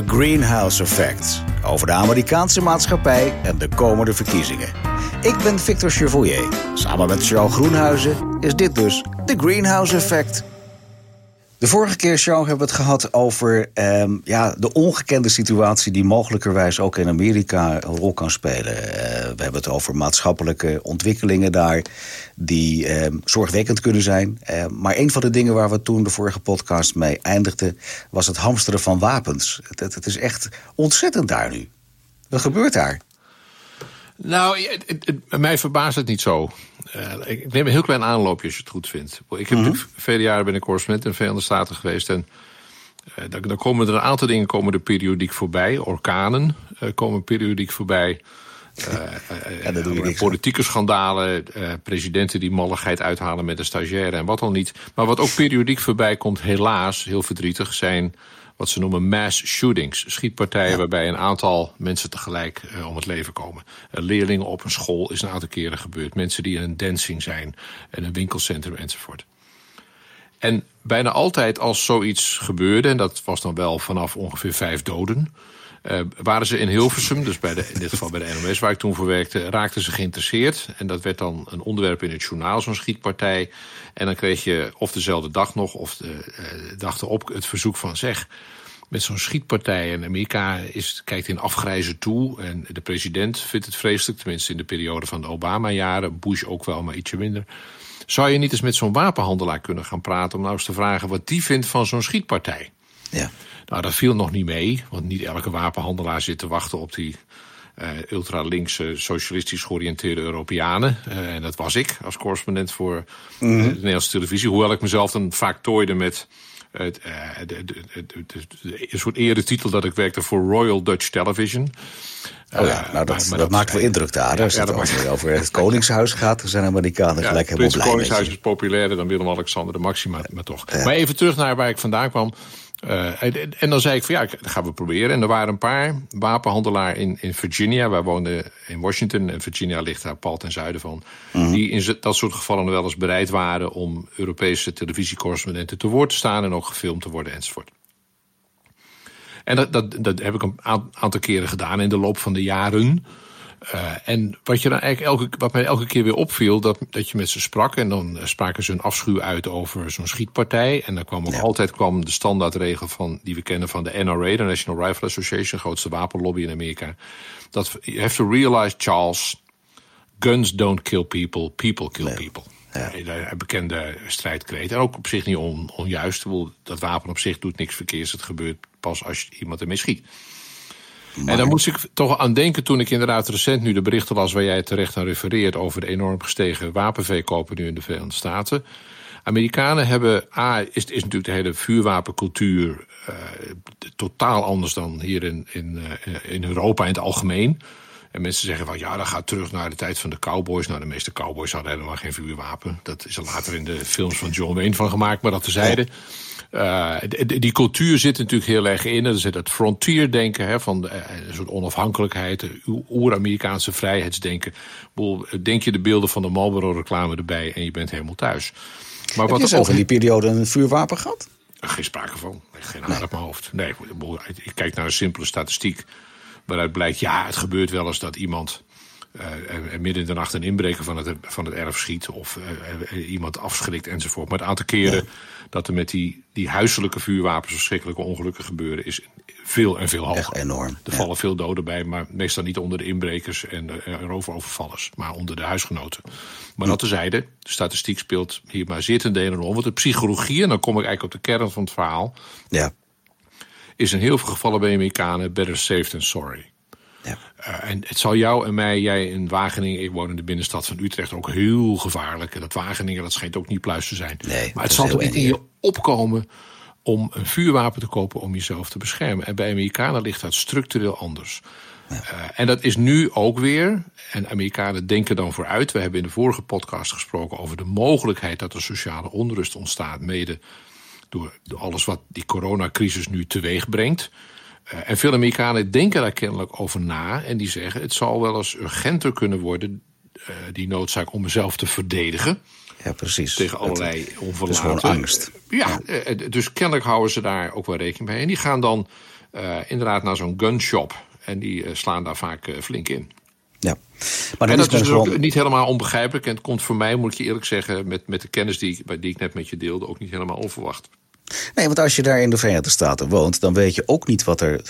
The Greenhouse Effect. Over de Amerikaanse maatschappij en de komende verkiezingen. Ik ben Victor Chevoyer. Samen met Charles Groenhuizen is dit dus The Greenhouse Effect. De vorige keer, Jean, hebben we het gehad over ehm, ja, de ongekende situatie die mogelijkerwijs ook in Amerika een rol kan spelen. Uh, we hebben het over maatschappelijke ontwikkelingen daar die ehm, zorgwekkend kunnen zijn. Uh, maar een van de dingen waar we toen de vorige podcast mee eindigden, was het hamsteren van wapens. Het, het is echt ontzettend daar nu. Wat gebeurt daar? Nou, het, het, mij verbaast het niet zo. Uh, ik neem een heel klein aanloopje als je het goed vindt. Ik heb -hmm. vele jaren ben ik correspondent in Verenigde Staten geweest. En uh, dan, dan, komen er een aantal dingen komen er periodiek voorbij. Orkanen uh, komen periodiek voorbij. ja, politieke schandalen, presidenten die malligheid uithalen met een stagiaire en wat dan niet. Maar wat ook periodiek voorbij komt, helaas, heel verdrietig, zijn wat ze noemen mass shootings. Schietpartijen ja. waarbij een aantal mensen tegelijk uh, om het leven komen. Uh, leerlingen op een school is een aantal keren gebeurd. Mensen die in een dancing zijn, in een winkelcentrum enzovoort. En bijna altijd als zoiets gebeurde, en dat was dan wel vanaf ongeveer vijf doden... Uh, waren ze in Hilversum, dus bij de, in dit geval bij de NOS waar ik toen voor werkte, raakten ze geïnteresseerd. En dat werd dan een onderwerp in het journaal, zo'n schietpartij. En dan kreeg je of dezelfde dag nog, of de uh, dag erop het verzoek van zeg. Met zo'n schietpartij in Amerika is, kijkt in afgrijzen toe. En de president vindt het vreselijk, tenminste in de periode van de Obama-jaren. Bush ook wel, maar ietsje minder. Zou je niet eens met zo'n wapenhandelaar kunnen gaan praten om nou eens te vragen wat die vindt van zo'n schietpartij? Ja. Nou, dat viel nog niet mee, want niet elke wapenhandelaar zit te wachten op die uh, ultralinkse, socialistisch georiënteerde Europeanen. Uh, en dat was ik als correspondent voor mm -hmm. de Nederlandse televisie. Hoewel ik mezelf dan vaak tooide met het, uh, de, de, de, een soort eretitel dat ik werkte voor Royal Dutch Television. Oh ja, nou dat, maar, maar dat maakt wel indruk daar. Ja, als ja, het over, over, het Koningshuis gaat, dan zijn Amerikanen gelijk helemaal blij. Het Koningshuis is populairder dan Willem-Alexander de Maxima, maar toch. Maar even terug naar waar ik vandaan kwam. Uh, en, en, dan zei ik van ja, dat gaan we proberen. En er waren een paar wapenhandelaar in, in Virginia. Wij woonden in Washington en Virginia ligt daar pal ten zuiden van. Mm -hmm. Die in dat soort gevallen wel eens bereid waren om Europese televisiecorrespondenten te woord te staan en ook gefilmd te worden enzovoort. En dat, dat, dat heb ik een aantal keren gedaan in de loop van de jaren. Uh, en wat, je dan eigenlijk elke, wat mij elke keer weer opviel, dat, dat je met ze sprak. En dan spraken ze een afschuw uit over zo'n schietpartij. En dan kwam ook ja. altijd kwam de standaardregel van, die we kennen van de NRA, de National Rifle Association, grootste wapenlobby in Amerika. Dat you have to realize, Charles, guns don't kill people, people kill nee. people. Ja. Een bekende strijdkreet. En ook op zich niet on, onjuist. Dat wapen op zich doet niks verkeers. Het gebeurt pas als iemand ermee schiet. Maar... En dan moest ik toch aan denken toen ik inderdaad recent nu de berichten las... waar jij terecht aan refereert over de enorm gestegen wapenverkopen nu in de Verenigde Staten. Amerikanen hebben... A, is, is natuurlijk de hele vuurwapencultuur uh, totaal anders dan hier in, in, uh, in Europa in het algemeen. En mensen zeggen van ja, dat gaat terug naar de tijd van de cowboys. Nou, de meeste cowboys hadden helemaal geen vuurwapen. Dat is er later in de films van John Wayne van gemaakt, maar dat tezijde. Oh. Uh, die, cultuur zit natuurlijk heel erg in. Er zit het frontier-denken, hè, van de, een soort onafhankelijkheid, oer-Amerikaanse vrijheidsdenken. Denk je de beelden van de Marlboro-reclame erbij en je bent helemaal thuis. Maar Heb wat je zelf in die periode een vuurwapen gehad? Geen sprake van. Geen haar nee. op mijn hoofd. Nee, ik kijk naar een simpele statistiek waaruit blijkt, ja, het gebeurt wel eens dat iemand uh, midden in de nacht een inbreker van het, van het erf schiet of uh, uh, iemand afschrikt enzovoort. Maar het aantal keren dat er met die, die huiselijke vuurwapens verschrikkelijke ongelukken gebeuren is veel en veel hoger. Echt enorm. Er ja. vallen veel doden bij, maar meestal niet onder de inbrekers en roofovervallers, maar onder de huisgenoten. Maar dat tezijde, de statistiek speelt hier maar zeer ten dele om. Want de psychologie, en dan kom ik eigenlijk op de kern van het verhaal, ja. is in heel veel gevallen bij Amerikanen better safe than sorry. Ja. Uh, en het zal jou en mij, jij in Wageningen, ik woon in de binnenstad van Utrecht, ook heel gevaarlijk. En dat Wageningen, dat schijnt ook niet pluis te zijn. Nee, maar het zal toch niet in je opkomen om een vuurwapen te kopen om jezelf te beschermen. En bij Amerikanen ligt dat structureel anders. Ja. Uh, en dat is nu ook weer, en Amerikanen denken dan vooruit. We hebben in de vorige podcast gesproken over de mogelijkheid dat er sociale onrust ontstaat, mede door, door alles wat die coronacrisis nu teweeg brengt. Uh, en veel Amerikanen denken daar kennelijk over na. En die zeggen: het zal wel eens urgenter kunnen worden, uh, die noodzaak om mezelf te verdedigen. Ja, precies. Tegen allerlei onverlaten... Dus gewoon angst. Ja, dus kennelijk houden ze daar ook wel rekening mee. En die gaan dan inderdaad naar zo'n gunshop. En die slaan daar vaak flink in. Ja. Maar en dat is, dus ook niet helemaal onbegrijpelijk. En het komt voor mij, moet ik je eerlijk zeggen, met, met de kennis die, die ik net met je deelde, ook niet helemaal onverwacht. Nee, want als je daar in de Verenigde Staten woont, dan weet je ook niet wat er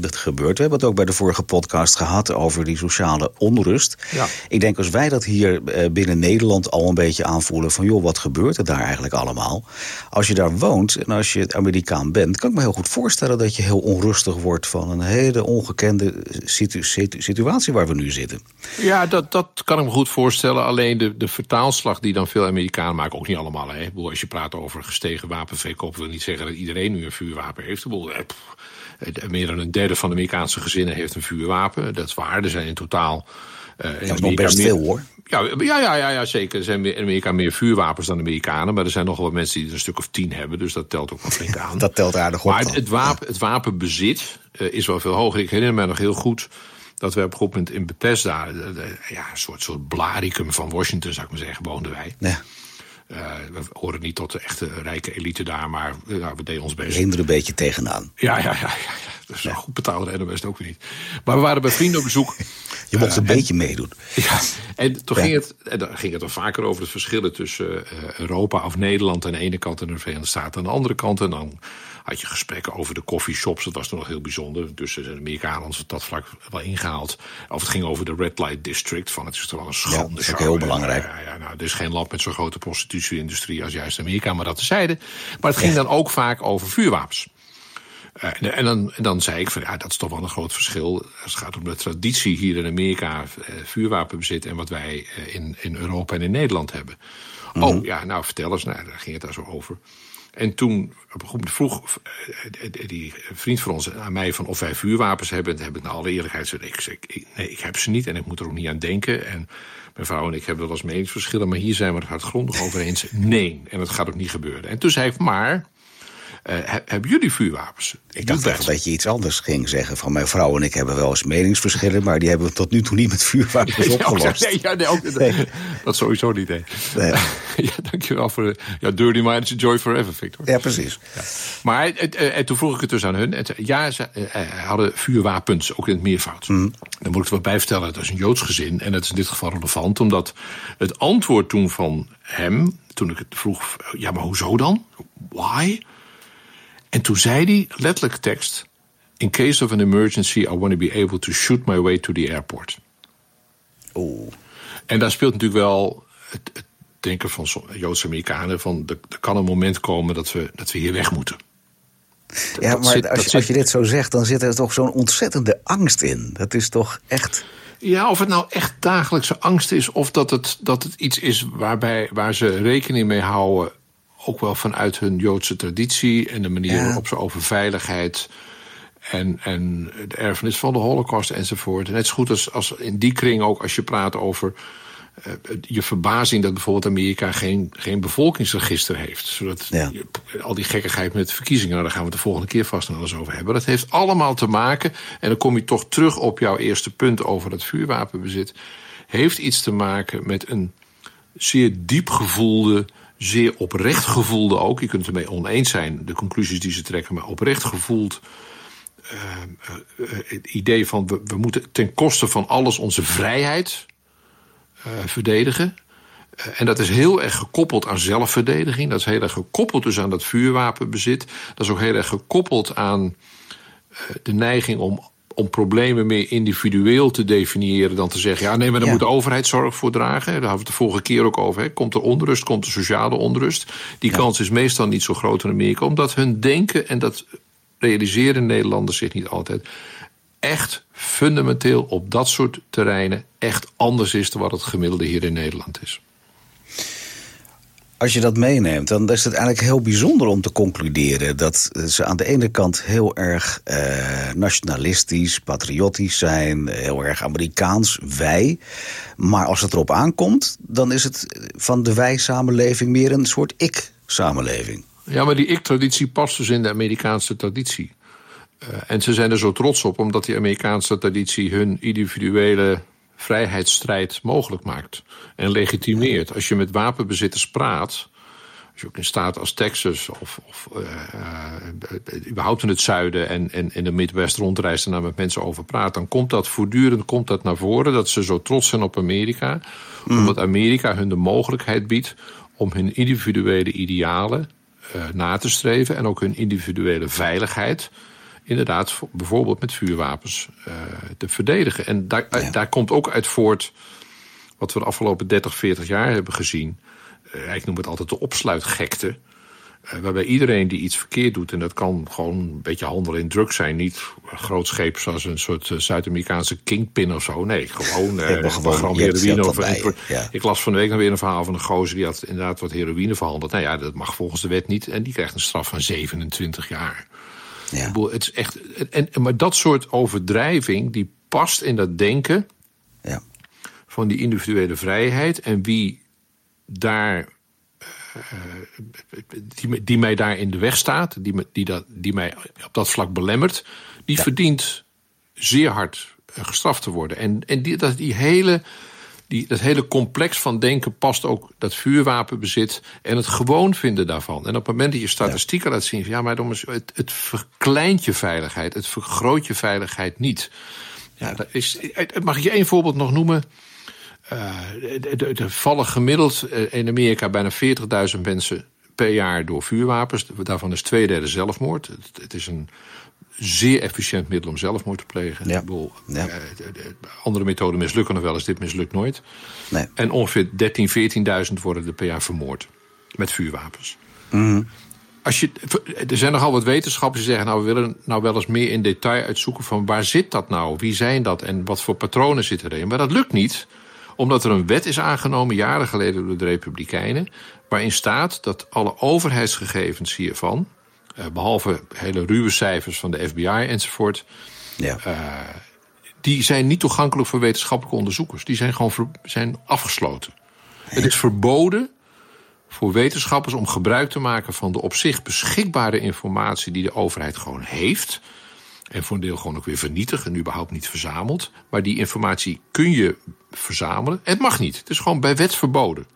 gebeurt. We hebben het ook bij de vorige podcast gehad over die sociale onrust. Ja. Ik denk als wij dat hier eh, binnen Nederland al een beetje aanvoelen van joh, wat gebeurt er daar eigenlijk allemaal? Als je daar woont en als je Amerikaan bent, kan ik me heel goed voorstellen dat je heel onrustig wordt van een hele ongekende situatie waar we nu zitten. Ja, dat, dat kan ik me goed voorstellen. Alleen de, de vertaalslag die dan veel Amerikanen maken, ook niet allemaal. Hè. Als je praat over gestegen wapenverkoop ik wil niet zeggen dat iedereen nu een vuurwapen heeft. Eh, meer dan een derde van de Amerikaanse gezinnen heeft een vuurwapen. Dat is waar. Er zijn in totaal. Uh, dat is nog best veel hoor. Ja, ja, ja, ja, ja, zeker. Er zijn in Amerika meer vuurwapens dan Amerikanen. Maar er zijn nog wel mensen die er een stuk of tien hebben. Dus dat telt ook wel flink aan. dat telt aardig op. Maar het, wapen, het wapenbezit uh, is wel veel hoger. Ik herinner me nog heel goed dat we op een gegeven moment in Bethesda... ja, een soort, soort blaricum van Washington, zou ik maar zeggen, woonden wij. Ja. Uh, we horen niet tot de echte rijke elite daar, maar uh, we deden ons best. We er een beetje tegenaan. Ja, ja, ja. ja. Dus ja. goed betaalde en best ook weer niet. Maar we waren bij vrienden op bezoek. Je mocht uh, een beetje meedoen. Ja, en toen ging, het, en dan ging het er vaker over het verschillen tussen Europa of Nederland aan de ene kant en de Verenigde Staten aan de andere kant. En dan had je gesprekken over de coffeeshops. Dat was toen nog heel bijzonder. Dus de Amerikanen hadden dat vlak wel ingehaald. Of het ging over de Red Light District. Van het is toch wel een schande. Ja, dat is ook heel belangrijk. Ja, ja, nou, er is geen land met zo'n grote prostitutie-industrie als juist Amerika. Maar dat tezijde. Maar het ging dan ook vaak over vuurwapens. Uh, en, dan, en dan zei ik van ja, dat is toch wel een groot verschil. Als het gaat om de traditie hier in Amerika, uh, vuurwapenbezit en wat wij uh, in, in Europa en in Nederland hebben. Mm -hmm. Oh ja, nou vertel eens, nou, daar ging het daar zo over. En toen vroeg die vriend van ons aan mij van of wij vuurwapens hebben. En heb ik naar alle eerlijkheid gezegd, nee, ik heb ze niet en ik moet er ook niet aan denken. En mijn vrouw en ik hebben wel eens meningsverschillen, maar hier zijn we het hardgrondig over eens. Nee, en dat gaat ook niet gebeuren. En toen zei ik, maar hebben jullie vuurwapens? Ik dacht echt dat je iets anders ging zeggen. Van mijn vrouw en ik hebben wel eens meningsverschillen... maar die hebben we tot nu toe niet met vuurwapens opgelost. Nee, ja, nee, ook, nee. dat sowieso niet. Nee. nee. ja, dankjewel voor de ja, Dirty Minds Joy Forever, Victor. Ja, precies. Ja. Maar het, en toen vroeg ik het dus aan hun. En ja, ze uh, hadden vuurwapens, ook in het meervoud. Mm. Dan moet ik er wel bij vertellen, dat is een Joods gezin. En dat is in dit geval relevant, omdat het antwoord toen van hem... toen ik het vroeg, ja, maar hoezo dan? Why? En toen zei hij, letterlijk tekst... In case of an emergency, I want to be able to shoot my way to the airport. Oeh. En daar speelt natuurlijk wel het, het denken van Joodse Amerikanen... van er, er, kan een moment komen dat we, dat we hier weg moeten. Ja, dat maar zit, als, je, als je dit zo zegt, dan zit er toch zo'n ontzettende angst in. Dat is toch echt... Ja, of het nou echt dagelijkse angst is... of dat het, dat het iets is waarbij, waar ze rekening mee houden ook wel vanuit hun Joodse traditie en de manier waarop ze over veiligheid en, en de erfenis van de Holocaust enzovoort. Net zo goed als, als in die kring ook als je praat over uh, je verbazing dat bijvoorbeeld Amerika geen, geen bevolkingsregister heeft. Zodat ja. je, al die gekkigheid met verkiezingen, nou, daar gaan we het de volgende keer vast nog eens over hebben. Dat heeft allemaal te maken, en dan kom je toch terug op jouw eerste punt over dat vuurwapenbezit, heeft iets te maken met een zeer diep gevoelde zeer oprecht gevoelde ook. Je kunt ermee oneens zijn, de conclusies die ze trekken, maar oprecht gevoeld. Uh, uh, het idee van we, we, moeten ten koste van alles onze vrijheid verdedigen. en dat is heel erg gekoppeld aan zelfverdediging. Dat is heel erg gekoppeld dus aan dat vuurwapenbezit. Dat is ook heel erg gekoppeld aan de neiging om om problemen meer individueel te definiëren dan te zeggen... ja, nee, maar daar ja. moet de overheid zorg voor dragen. Daar hadden we het de vorige keer ook over. Hè. Komt er onrust, komt er sociale onrust. Die ja. kans is meestal niet zo groot in Amerika... omdat hun denken, en dat realiseren Nederlanders zich niet altijd... echt fundamenteel op dat soort terreinen echt anders is... dan wat het gemiddelde hier in Nederland is als je dat meeneemt, dan is het eigenlijk heel bijzonder om te concluderen dat ze aan de ene kant heel erg eh, nationalistisch, patriotisch zijn, heel erg Amerikaans, wij. Maar als het erop aankomt, dan is het van de wij-samenleving meer een soort ik-samenleving. Ja, maar die ik-traditie past dus in de Amerikaanse traditie. Uh, en ze zijn er zo trots op, omdat die Amerikaanse traditie hun individuele vrijheidsstrijd mogelijk maakt en legitimeert. Als je met wapenbezitters praat, als je ook in staten als Texas of, of uh, uh, überhaupt in het zuiden en, en in de Midwest rondreist en daar met mensen over praat, dan komt dat voortdurend komt dat naar voren dat ze zo trots zijn op Amerika. Mm. Omdat Amerika hun de mogelijkheid biedt om hun individuele idealen uh, na te streven en ook hun individuele veiligheid inderdaad bijvoorbeeld met vuurwapens uh, te verdedigen. En daar, ja. daar komt ook uit voort wat we de afgelopen 30, 40 jaar hebben gezien. Uh, ik noem het altijd de opsluitgekte. Uh, waarbij iedereen die iets verkeerd doet, en dat kan gewoon een beetje handelen in drugs zijn, niet grootscheep zoals een soort Zuid-Amerikaanse kingpin of zo. Nee, gewoon, uh, gewoon heroïne. Of, ik, ja. ik las van de week nog weer een verhaal van een gozer die had inderdaad wat heroïne verhandeld. Nou ja, dat mag volgens de wet niet. En die krijgt een straf van 27 jaar. Ja. Het is echt, en, maar dat soort overdrijving die past in dat denken ja. van die individuele vrijheid. En wie daar. Uh, die, die mij daar in de weg staat, die, die, dat, die mij op dat vlak belemmert, die ja. verdient zeer hard gestraft te worden. En, en die, dat, die hele die, dat hele complex van denken past ook dat vuurwapenbezit en het gewoon vinden daarvan. En op het moment dat je statistieken laat zien, ja, maar het, het verkleint je veiligheid, het vergroot je veiligheid niet. Ja, dat is, mag ik je één voorbeeld nog noemen? Uh, er vallen gemiddeld in Amerika bijna 40.000 mensen per jaar door vuurwapens. Daarvan is twee derde zelfmoord. Het, het is een zeer efficiënt middel om zelfmoord te plegen. Ja. Bedoel, ja. uh, andere methoden mislukken nog wel eens, dit mislukt nooit. Nee. En ongeveer 13.000, 14.000 worden er per jaar vermoord met vuurwapens. Mm -hmm. Als je, er zijn nogal wat wetenschappers die zeggen... nou, we willen nou wel eens meer in detail uitzoeken van waar zit dat nou? Wie zijn dat en wat voor patronen zitten erin? Maar dat lukt niet, omdat er een wet is aangenomen... jaren geleden door de Republikeinen... waarin staat dat alle overheidsgegevens hiervan... Uh, behalve hele ruwe cijfers van de FBI enzovoort. Ja. Uh, die zijn niet toegankelijk voor wetenschappelijke onderzoekers. Die zijn gewoon ver, zijn afgesloten. Het is verboden voor wetenschappers om gebruik te maken van de op zich beschikbare informatie die de overheid gewoon heeft. En voor een deel gewoon ook weer vernietigd en überhaupt niet verzameld. Maar die informatie kun je verzamelen. Het mag niet. Het is gewoon bij wet verboden.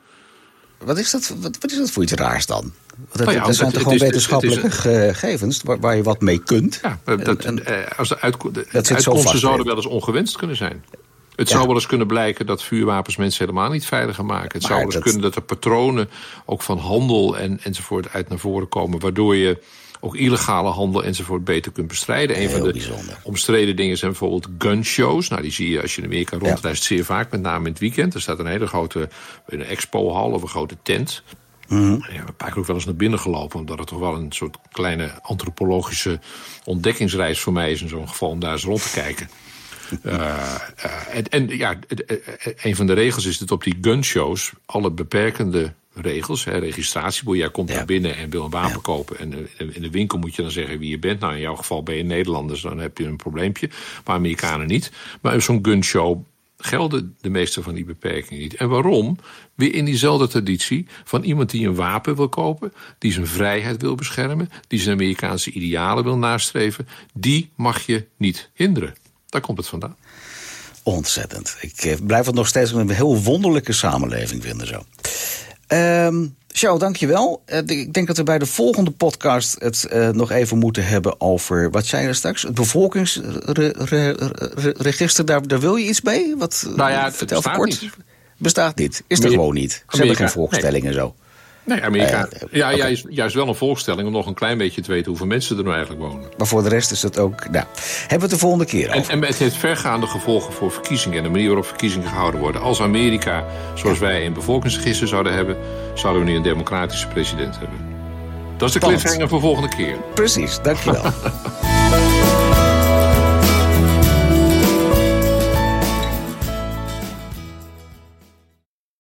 Wat is dat, wat, wat is dat voor iets raars dan? Het, oh ja, dat zijn toch gewoon wetenschappelijke gegevens waar, waar, je wat mee kunt? Ja, dat, en, en, als de, uitko de dat uitkomsten zouden wel eens ongewenst kunnen zijn. Het ja. zou wel eens kunnen blijken dat vuurwapens mensen helemaal niet veiliger maken. Het maar zou wel eens dat... kunnen dat er patronen ook van handel en, enzovoort uit naar voren komen... waardoor je ook illegale handel enzovoort beter kunt bestrijden. Een van de bijzonder. omstreden dingen zijn bijvoorbeeld gunshows. Nou, die zie je als je in Amerika rondreist ja. zeer vaak, met name in het weekend. Er staat een hele grote een expohal of een grote tent. Mm -hmm. We hebben eigenlijk ook wel eens naar binnen gelopen... omdat het toch wel een soort kleine antropologische ontdekkingsreis voor mij is... in zo'n geval om daar eens rond te kijken. Uh, uh, en, en ja, een van de regels is dat op die gunshows... alle beperkende regels, hè. Jij komt ja. naar binnen en wil een wapen ja. kopen. En in de winkel moet je dan zeggen wie je bent. Nou, in jouw geval ben je Nederlanders, dan heb je een probleempje. Maar Amerikanen niet. Maar zo'n gunshow gelden de meeste van die beperkingen niet. En waarom? Weer in diezelfde traditie van iemand die een wapen wil kopen... die zijn vrijheid wil beschermen... die zijn Amerikaanse idealen wil nastreven... die mag je niet hinderen. Daar komt het vandaan. Ontzettend. Ik blijf het nog steeds een heel wonderlijke samenleving vinden zo. Um, Sjoe, dankjewel. Uh, ik denk dat we bij de volgende podcast het uh, nog even moeten hebben over... wat zei je straks? Het bevolkingsregister, daar, daar wil je iets mee? Wat, nou ja, het vertel bestaat kort. niet. Bestaat niet. Is er gewoon niet. Ze Amerika, hebben geen volkstelling nee. en zo. Nee, Amerika. Uh, ja, okay. juist, juist wel een volkstelling om nog een klein beetje te weten hoeveel mensen er nou eigenlijk wonen. Maar voor de rest is dat ook. Nou, hebben we het de volgende keer En, over. en het heeft vergaande gevolgen voor verkiezingen en de manier waarop verkiezingen gehouden worden. Als Amerika, zoals wij een bevolkingsregister zouden hebben, zouden we nu een democratische president hebben. Dat is de cliffhanger voor volgende keer. Precies, dankjewel.